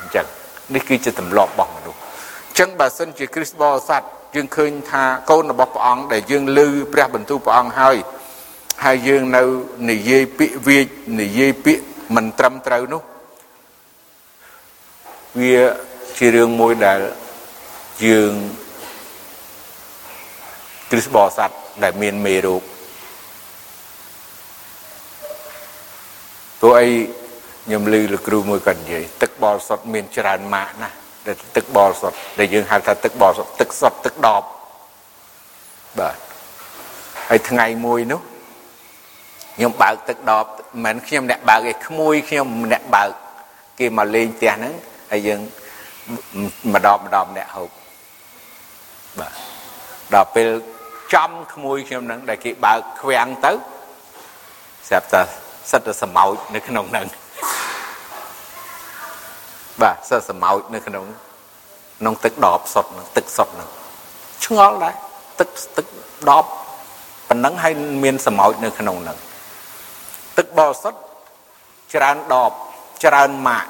អញ្ចឹងនេះគឺជាទម្លាប់របស់មនុស្សអញ្ចឹងបើសិនជាគ្រិស្តបរិស័ទយើងឃើញថាកូនរបស់ព្រះអង្គដែលយើងឮព្រះបន្ទូលព្រះអង្គហើយហើយយើងនៅនិយាយពាក្យវាចនិយាយពាក្យមិនត្រឹមត្រូវនោះវាជារឿងមួយដែលយើងគ្រិស្តបរិស័ទដែលមានមេរោគ ព្រោះអីខ្ញុំឮលោកគ្រូមួយគាត់និយាយទឹកបរិសុទ្ធមានច្រើនម៉ាកណាស់ដែលទឹកបរិសុទ្ធដែលយើងហៅថាទឹកបរិសុទ្ធទឹកសុទ្ធទឹកដបបាទហើយថ្ងៃមួយនោះខ្ញុំបើកទឹកដបមិនមែនខ្ញុំអ្នកបើកឯក្មួយខ្ញុំអ្នកបើកគេមកលេងផ្ទះហ្នឹងហើយយើងម្ដងម្ដងអ្នកហូបបាទដល់ពេលចំក្មួយខ្ញុំហ្នឹងដែលគេបើកខ្វាំងទៅស្រាប់តែ សិតតែសម្ោចនៅក្នុងហ្នឹងបាទសិស្សសម្ោចនៅក្នុងក្នុងទឹកដបសុតទឹកសុតហ្នឹងឆ្ងល់ដែរទឹកទឹកដបប៉ុណ្ណឹងហើយមានសម្ោចនៅក្នុងហ្នឹងទឹកបរិសុទ្ធច្រើនដបច្រើនម៉ាក់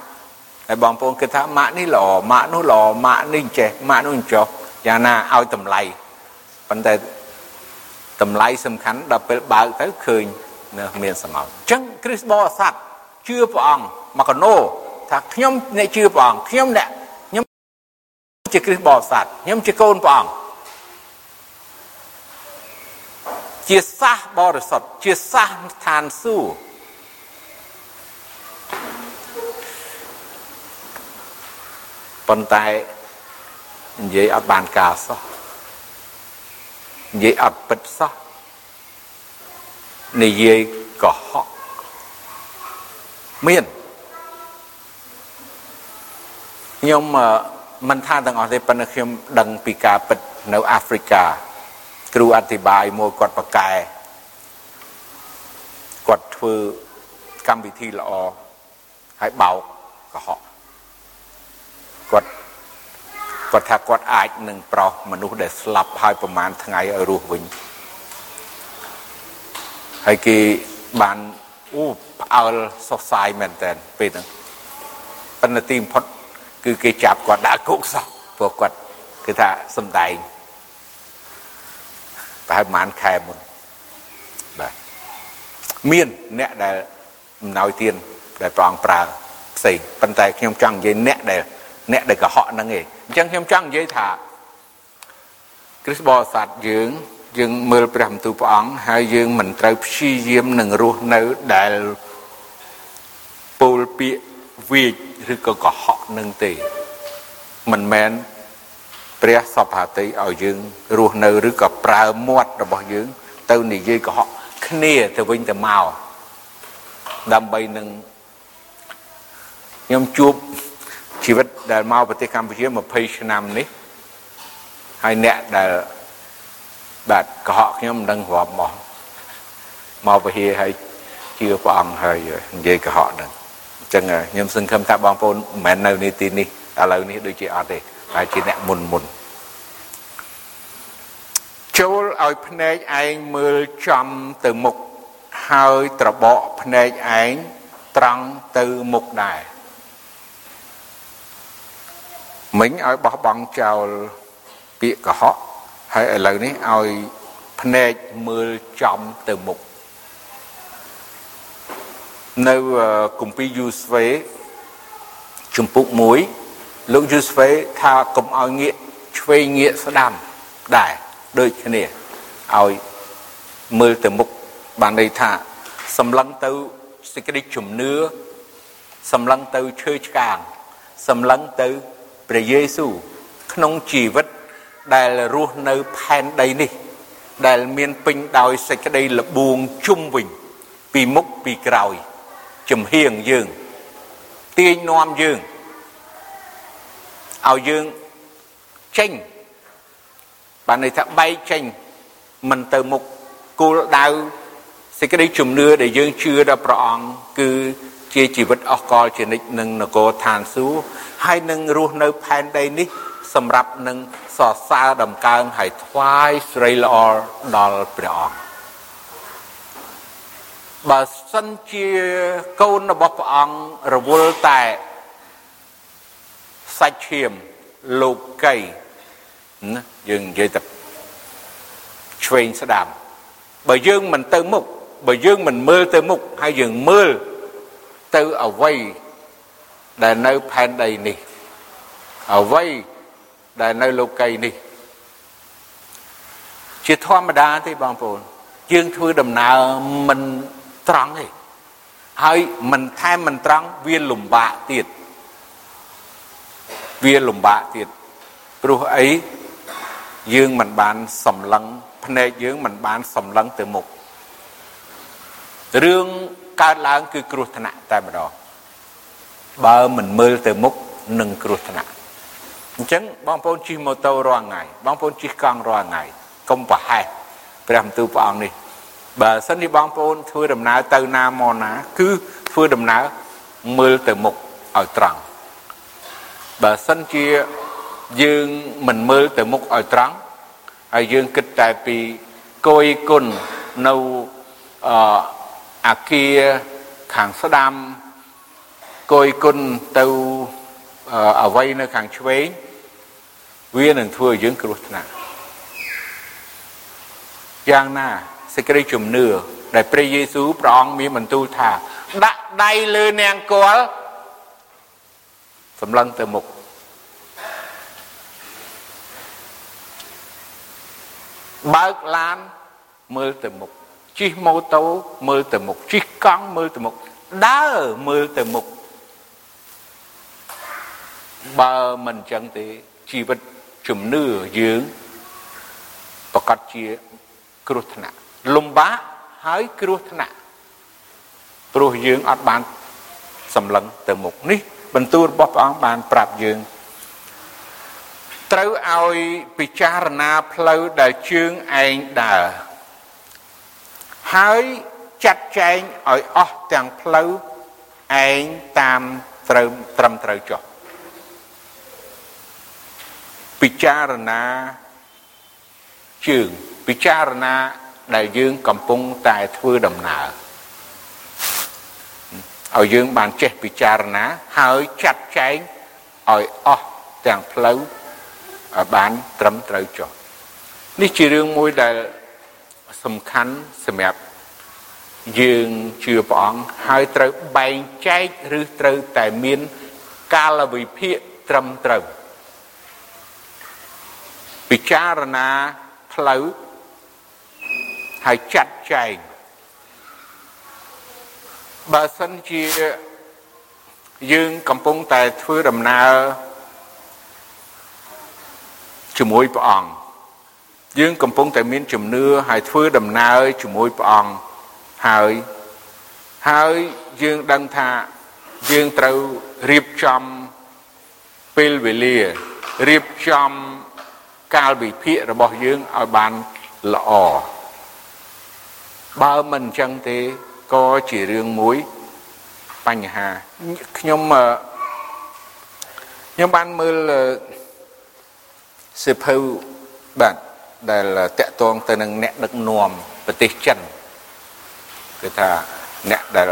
ហើយបងប្អូនគិតថាម៉ាក់នេះល្អម៉ាក់នោះល្អម៉ាក់នេះចេះម៉ាក់នោះចោះយ៉ាងណាឲ្យតម្លៃប៉ុន្តែតម្លៃសំខាន់ដល់ពេលបើកទៅឃើញ នៅមានសម្ោចអញ្ចឹងគ្រីស្ទបរិស័ទជឿព្រះអង្គមកកណោថាខ្ញុំអ្នកជឿព្រះអង្គខ្ញុំអ្នកខ្ញុំជាគ្រីស្ទបរិស័ទខ្ញុំជាកូនព្រះអង្គជាសះបរិសុទ្ធជាសះឋានសួគ៌ប៉ុន្តែនិយាយអត់បានការសោះនិយាយអត់ពិតសោះ និយាយកុហកមានខ្ញុំមិនថាទាំងអស់ទេប៉ុន្តែខ្ញុំដឹងពីការពិតនៅអាហ្វ្រិកាគ្រូអធិប្បាយមួយគាត់ប្រកែគាត់ធ្វើកម្មវិធីល្អហើយបោកកុហកគាត់គាត់ថាគាត់អាចនឹងប្រោសមនុស្សដែលស្លាប់ហើយប្រហែលថ្ងៃឲ្យរស់វិញ ហើយគេបានអូផ្អើលសុសសាយមែនតើពេលហ្នឹងប៉ុន្តែទីបំផុតគឺគេចាប់គាត់ដាក់គុកសោះព្រោះគាត់គឺថាសំដែងប្រហែលប្រហែលខែមុនបាទមានអ្នកដែលអំណោយទានដែលព្រះអង្គប្រើផ្សេងប៉ុន្តែខ្ញុំចង់និយាយអ្នកដែលអ្នកដែលកុហកហ្នឹងឯងអញ្ចឹងខ្ញុំចង់និយាយថាគ្រិស្តបរិស័ទយើង យើងមើលព្រះបន្ទូលព្រះអង្គហើយយើងមិនត្រូវព្យាយាមនឹងរស់នៅដែលពោលពាក្យវាចឬក៏កុហកនឹងទេមិនមែនព្រះសពហាតីឲ្យយើងរស់នៅឬក៏ប្រើមាត់របស់យើង ទៅនិយាយកុហកគ្នាទៅវិញទៅមកដើម្បីនឹងខ្ញុំជួបជីវិតដែលមកប្រទេសកម្ពុជា20ឆ្នាំនេះហើយអ្នកដែល បាទកុហកខ្ញុំមិនដឹងរាប់មកមកពហិហើយជឿព្រះអង្គហើយនិយាយកុហកហ្នឹងអញ្ចឹងខ្ញុំសង្ឃឹមថាបងប្អូនមិនមែននៅនេះទីនេះឥឡូវនេះដូចជាអត់ទេហើយជាអ្នកមុនមុនចូលឲ្យភ្នែកឯងមើលចំទៅមុខហើយត្របកភ្នែកឯងត្រង់ទៅមុខដែរមិញឲ្យបោះបង់ចោលពាក្យកុហក ហើយឥឡូវនេះឲ្យភ្នែកមើលចំទៅមុខនៅគម្ពីរយូស្វេជំពូក1លោកយូស្វេថាកុំឲ្យងាកឆ្វេងងាកស្ដាំដែរដូចគ្នាឲ្យមើលទៅមុខបានន័យថាសម្លឹងទៅសេចក្តីជំនឿសម្លឹងទៅឈើឆ្កាងសម្លឹងទៅព្រះយេស៊ូវក្នុងជីវិត ដែលរស់នៅផែនដីនេះ ដែលមានពេញដោយសេចក្តីលបួងជុំវិញ ពីមុខពីក្រោយចំហៀងយើងទាញនាំយើងឲ្យយើងចេញបានន័យថាបែកចេញមិនទៅមុខគោលដៅសេចក្តីជំនឿដែលយើងជឿដល់ព្រះអង្គគឺជាជីវិតអស់កលជានិច្ចនឹងនគរឋានសួគ៌ហើយនឹងរស់នៅផែនដីនេះសម្រាប់នឹង សរសើរដំកើងហើយថ្វាយស្រីល្អដល់ព្រះអង្គបើសិនជាកូនរបស់ព្រះអង្គរវល់តែសាច់ឈាមលោកីណាយើងនិយាយតែឆ្វេងស្ដាំបើយើងមិនទៅមុខបើយើងមិនមើលទៅមុខហើយយើងមើលទៅអ្វីដែលនៅផែនដីនេះអ្វី ដែលនៅលោកីនេះ ជាធម្មតាទេបងប្អូនយើងធ្វើដំណើរមិនត្រង់ទេហើយមិនថែមមិនត្រង់វាលំបាកទៀតវាលំបាកទៀតព្រោះអីយើងមិនបានសម្លឹងភ្នែកយើងមិនបានសម្លឹងទៅមុខរឿងកើតឡើងគឺគ្រោះថ្នាក់តែម្ដងបើមិនមើលទៅមុខនឹងគ្រោះថ្នាក់ អញ្ចឹងបងប្អូនជិះម៉ូតូរាល់ថ្ងៃបងប្អូនជិះកង់រាល់ថ្ងៃកុំប្រហែសព្រះបន្ទូលព្រះអង្គនេះបើសិនជាបងប្អូនធ្វើដំណើរទៅណាមកណា គឺធ្វើដំណើរមើលទៅមុខឲ្យត្រង់បើសិនជាយើងមិនមើលទៅមុខឲ្យត្រង់ហើយយើងគិតតែពីគយគុណនៅអអាគារខាងស្ដាំគយគុណទៅអ្វីនៅខាងឆ្វេង វានឹងធ្វើឲ្យយើងគ្រោះថ្នាក់យ៉ាងណាសេចក្តីជំនឿដែលព្រះយេស៊ូវព្រះអង្គមានបន្ទូលថា ដាក់ដៃលើនាងកលសម្លឹងទៅមុខបើកឡានមើលទៅមុខជិះម៉ូតូមើលទៅមុខជិះកង់មើលទៅមុខដើរមើលទៅមុខបើមិនអញ្ចឹងទេជីវិត ជំនឿយើងប្រកាសជាគ្រោះថ្នាក់លំបាកហើយគ្រោះថ្នាក់ព្រោះយើងអត់បានសម្លឹងទៅមុខនេះ បន្ទូលរបស់ព្រះអង្គបានប្រាប់យើងត្រូវឲ្យពិចារណាផ្លូវដែលជើងឯងដើរហើយចាត់ចែងឲ្យអស់ទាំងផ្លូវឯងតាមត្រូវត្រឹមត្រូវចុះ ពិចារណាជើងពិចារណាដែលយើងកំពុងតែធ្វើដំណើរឲ្យយើងបានចេះពិចារណាហើយចាត់ចែងឲ្យអស់ទាំងផ្លូវឲ្យបានត្រឹមត្រូវចុះនេះជារឿងមួយដែលសំខាន់សម្រាប់យើងជឿព្រះអង្គហើយត្រូវបែងចែកឬត្រូវតែមានកាលវិភាគត្រឹមត្រូវ ពិចារណាផ្លូវហើយចាត់ចែងបើសិនជាយើងកំពុងតែធ្វើដំណើរជាមួយព្រះអង្គយើងកំពុងតែមានជំនឿហើយធ្វើដំណើរជាមួយព្រះអង្គហើយហើយយើងដឹងថាយើងត្រូវរៀបចំពេលវេលារៀបចំ កាលវិភាគរបស់យើងឲ្យបានល្អបើមិនអញ្ចឹងទេក៏ជារឿងមួយបញ្ហាខ្ញុំខ្ញុំបានមើលសិភៅបាទដែលតាក់ទងទៅនឹងអ្នកដឹកនាំប្រទេសចិនគឺថាអ្នកដែល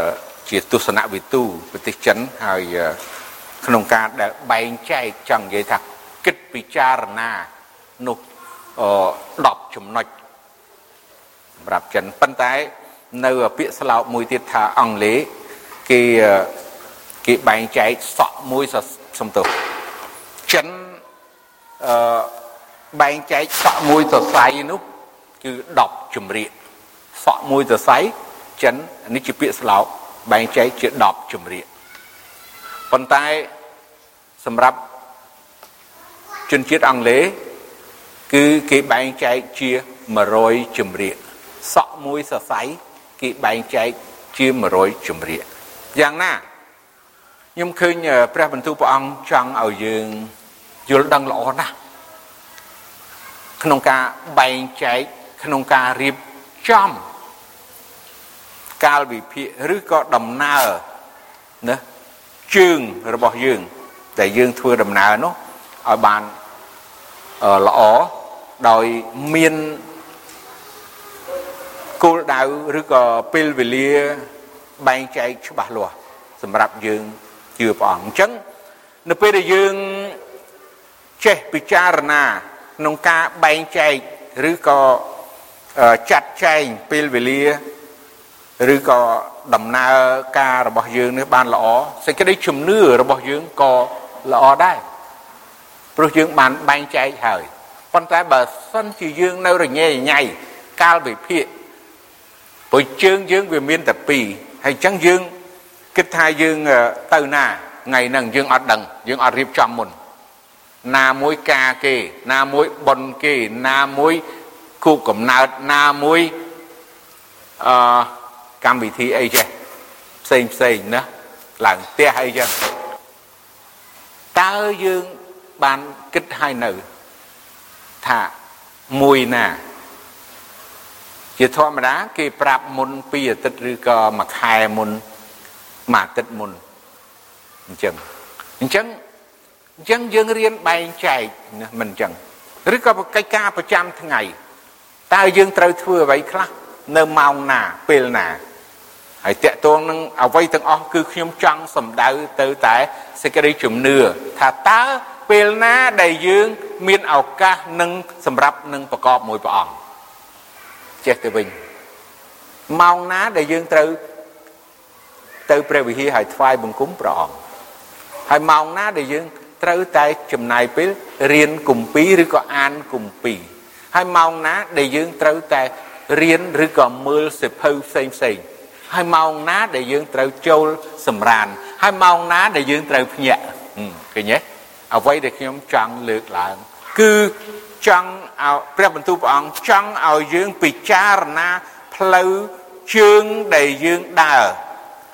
ជាទស្សនវិទូប្រទេសចិនហើយក្នុងការដែលបែងចែកចង់និយាយថាគិតពិចារណា នោះ10ចំណុចសម្រាប់ចិនប៉ុន្តែ នៅពាក្យស្លោកមួយទៀតថាអង់គ្លេសគេគេបែងចែកសក់មួយសំទោសចិនអឺបែងចែកសក់មួយសរសៃនោះគឺ10ជំរាកសក់មួយសរសៃចិននេះជាពាក្យស្លោកបែងចែកជា10ជំរាកប៉ុន្តែសម្រាប់ជនជាតិអង់គ្លេស គឺគេបែងចែកជា100ជំរាកសក់មួយសរសៃគេបែងចែកជា100ជំរាកយ៉ាងណាខ្ញុំឃើញព្រះបន្ទូលព្រះអង្គចង់ឲ្យយើងយល់ដឹងល្អណាស់ក្នុងការបែងចែកក្នុងការរៀបចំកាលវិភាគឬក៏ដំណើរណាជើងរបស់យើងដែលយើងធ្វើដំណើរនោះឲ្យបានល្អ ដោយមានគោលដៅឬក៏ពេលវេលាបែងចែកច្បាស់លាស់សម្រាប់យើងជឿព្រះអង្គអញ្ចឹងនៅពេលដែលយើងចេះពិចារណាក្នុងការបែងចែកឬក៏ចាត់ចែងពេលវេលាឬក៏ដំណើរការរបស់យើងនេះបានល្អសេចក្តីជំនឿរបស់យើងក៏ល្អដែរព្រោះយើងបានបែងចែកហើយ ប៉ុន្តែបើសិនជាយើងនៅរញ៉េរញ៉ៃកាលវិភាគព្រោះជើងយើងវាមានតែពីរហើយអញ្ចឹងយើងគិតថាយើងទៅណាថ្ងៃហ្នឹងយើងអត់ដឹងយើងអត់រៀបចំមុនណាមួយការគេ ណាមួយប៉ុនគេណាមួយគូកំណើតណាមួយអឺកម្មវិធីអីចេះផ្សេងផ្សេងណាឡើងផ្ទះអីចឹងតើយើងបានគិតឲ្យនៅ ថាមួយណា ជាធម្មតាគេប្រាប់មុន2អាទិត្យឬក៏មួយខែមុនមួយអាទិត្យមុនអញ្ចឹងអញ្ចឹងអញ្ចឹងយើងរៀនបែងចែកណាមិនអញ្ចឹងឬក៏កិច្ចការប្រចាំថ្ងៃតើយើងត្រូវធ្វើអ្វីខ្លះនៅម៉ោងណាពេលណាហើយតកតងនឹងអ្វីទាំងអស់គឺខ្ញុំចង់សម្ដៅទៅតែសេចក្តីជំនឿថាតើ ពេលណាដែលយើង មានឱកាសនឹងសម្រាប់នឹងប្រកបមួយព្រះអង្គចេះទៅវិញម៉ោងណាដែលយើងត្រូវទៅព្រះវិហារហើយថ្វាយបង្គំព្រះអង្គហើយម៉ោងណាដែលយើងត្រូវតែចំណាយពេលរៀនគម្ពីរឬក៏អានគម្ពីរហើយម៉ោងណាដែលយើងត្រូវតែរៀនឬក៏មើលសិភៅផ្សេងផ្សេងហើយម៉ោងណាដែលយើងត្រូវចូលសម្រានហើយម៉ោងណាដែលយើងត្រូវភ្ញាក់ឃើញទេ អ្វីដែលខ្ញុំចង់លើកឡើង គឺចង់ឲ្យព្រះបន្ទូលព្រះអង្គចង់ឲ្យយើងពិចារណាផ្លូវជើងដែលយើងដើរ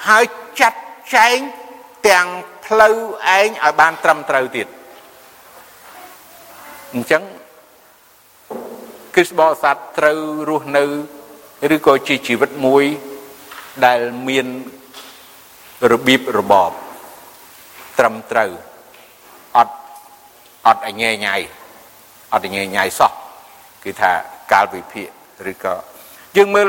ហើយចាត់ចែងទាំងផ្លូវឯងឲ្យបានត្រឹមត្រូវទៀតអញ្ចឹងគ្រិស្តបរិស័ទត្រូវរស់នៅឬក៏ជាជីវិតមួយដែលមានរបៀបរបបត្រឹមត្រូវអត់ អត់អញញ៉ៃអត់អញញ៉ៃសោះគឺថាកាលវិភាគឬក៏យើងមើល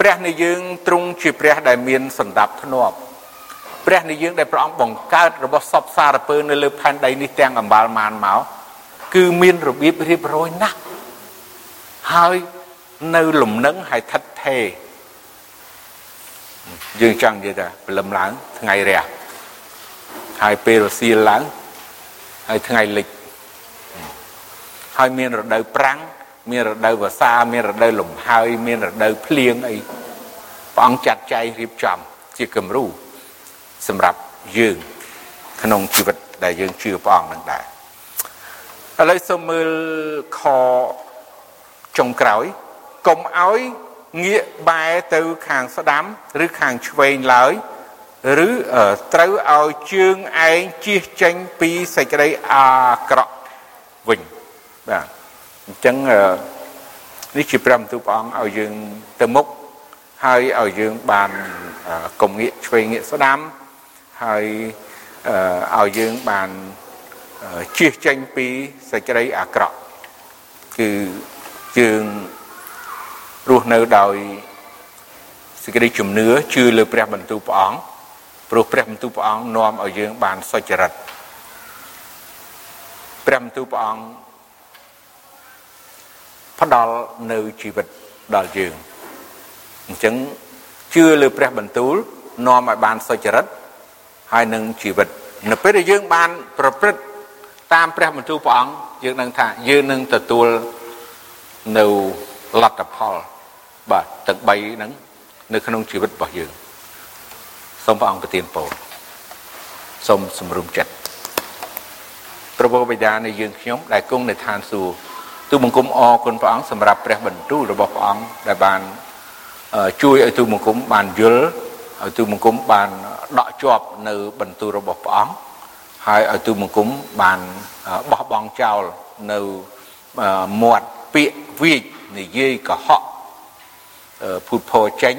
ព្រះនៃយើងទ្រង់ជាព្រះដែលមានសន្តាប់ធ្នាប់ព្រះនៃយើងដែលព្រះអង្គបង្កើតរបស់សពសារពើនៅលើផែនដីនេះទាំងអំបាលមានមកគឺមានរបៀបរៀបរយណាស់ហើយនៅលំនឹងហើយថិតថេរយើងចង់និយាយថាព្រលឹមឡើងថ្ងៃរះហើយពេលរសៀលឡើង ហើយថ្ងៃលិចហើយមានរដូវប្រាំងមានរដូវវស្សាមានរដូវលំហើយមានរដូវភ្លៀងអីព្រះអង្គចាត់ចែងរៀបចំជាគំរូសម្រាប់យើងក្នុងជីវិតដែលយើងជឿព្រះអង្គនឹងដែរឥឡូវសូមមើលខចុងក្រោយកុំឲ្យងាកបែរទៅខាងស្ដាំ ឬខាងឆ្វេងឡើយ ឬត្រូវឲ្យជើងឯងជៀសចេញពីសេចក្តីអាក្រក់វិញបាទអញ្ចឹងនេះជាព្រះបន្ទូលព្រះអង្គឲ្យយើងទៅមុខហើយឲ្យយើងបានកុំងាកឆ្វេងងាកស្ដាំហើយឲ្យយើងបានជៀសចេញពីសេចក្តីអាក្រក់គឺយើងរស់នៅដោយសេចក្តីជំនឿជឿលើព្រះបន្ទូលព្រះអង្គ ព្រោះព្រះបន្ទូលព្រះអង្គនាំឲ្យយើងបានសុចរិតព្រះបន្ទូលព្រះអង្គផ្ដល់នៅជីវិតដល់យើងអញ្ចឹងជឿលើព្រះបន្ទូលនាំឲ្យបានសុចរិតហើយនឹងជីវិតនៅពេលដែលយើងបានប្រព្រឹត្តតាមព្រះបន្ទូលព្រះអង្គយើងនឹងថាយើងនឹងទទួលនៅលទ្ធផលបាទទាំង3ហ្នឹងនៅក្នុងជីវិតរបស់យើង សូមព្រះអង្គប្រទានពរសូមសម្រុំចិត្តព្រះបិតានៃយើងខ្ញុំដែលគង់នៅឋានសួគ៌ទូបង្គំអរគុណព្រះអង្គសម្រាប់ព្រះបន្ទូលរបស់ព្រះអង្គដែលបានជួយឲ្យទូបង្គំបានយល់ឲ្យទូបង្គំបានដកជាប់នៅបន្ទូលរបស់ព្រះអង្គហើយឲ្យទូបង្គំបានបោះបង់ចោលនៅមាត់ពាក្យវិជនិយាយកុហកភូតភរចេញ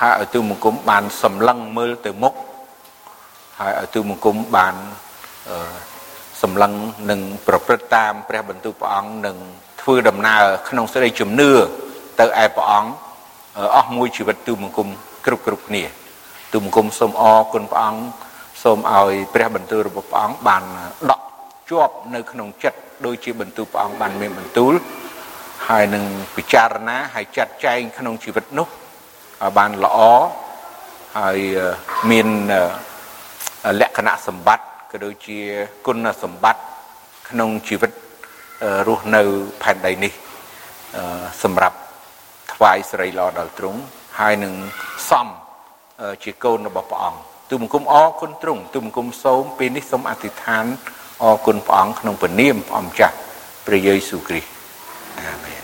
ហើយឲ្យទូបង្គំបានសម្លឹងមើលទៅមុខហើយឲ្យទូបង្គំបានសម្លឹងនឹងប្រព្រឹត្តតាមព្រះបន្ទូលព្រះអង្គនឹងធ្វើដំណើរក្នុងសេចក្តីជំនឿទៅឯព្រះអង្គអស់មួយជីវិតទូបង្គំគ្រប់គ្រប់គ្នាទូបង្គំសូមអរគុណព្រះអង្គសូមឲ្យព្រះបន្ទូលរបស់ព្រះអង្គបានដកជាប់នៅក្នុងចិត្តដូចជាបន្ទូលព្រះអង្គបានមានបន្ទូលហើយនឹងពិចារណាហើយចាត់ចែងក្នុងជីវិតនោះ ឲ្យបានល្អហើយមានលក្ខណៈសម្បត្តិក៏ដូចជាគុណសម្បត្តិក្នុងជីវិតរស់នៅផែនដីនេះសម្រាប់ថ្វាយសិរីល្អដល់ទ្រង់ហើយនឹងសំជាកូនរបស់ព្រះអង្គទូបង្គំអរគុណទ្រង់ទូបង្គំសូមពេលនេះសូមអធិដ្ឋានអរគុណព្រះអង្គក្នុងព្រះនាមព្រះអង្គម្ចាស់ព្រះយេស៊ូវគ្រីស្ទអាមែន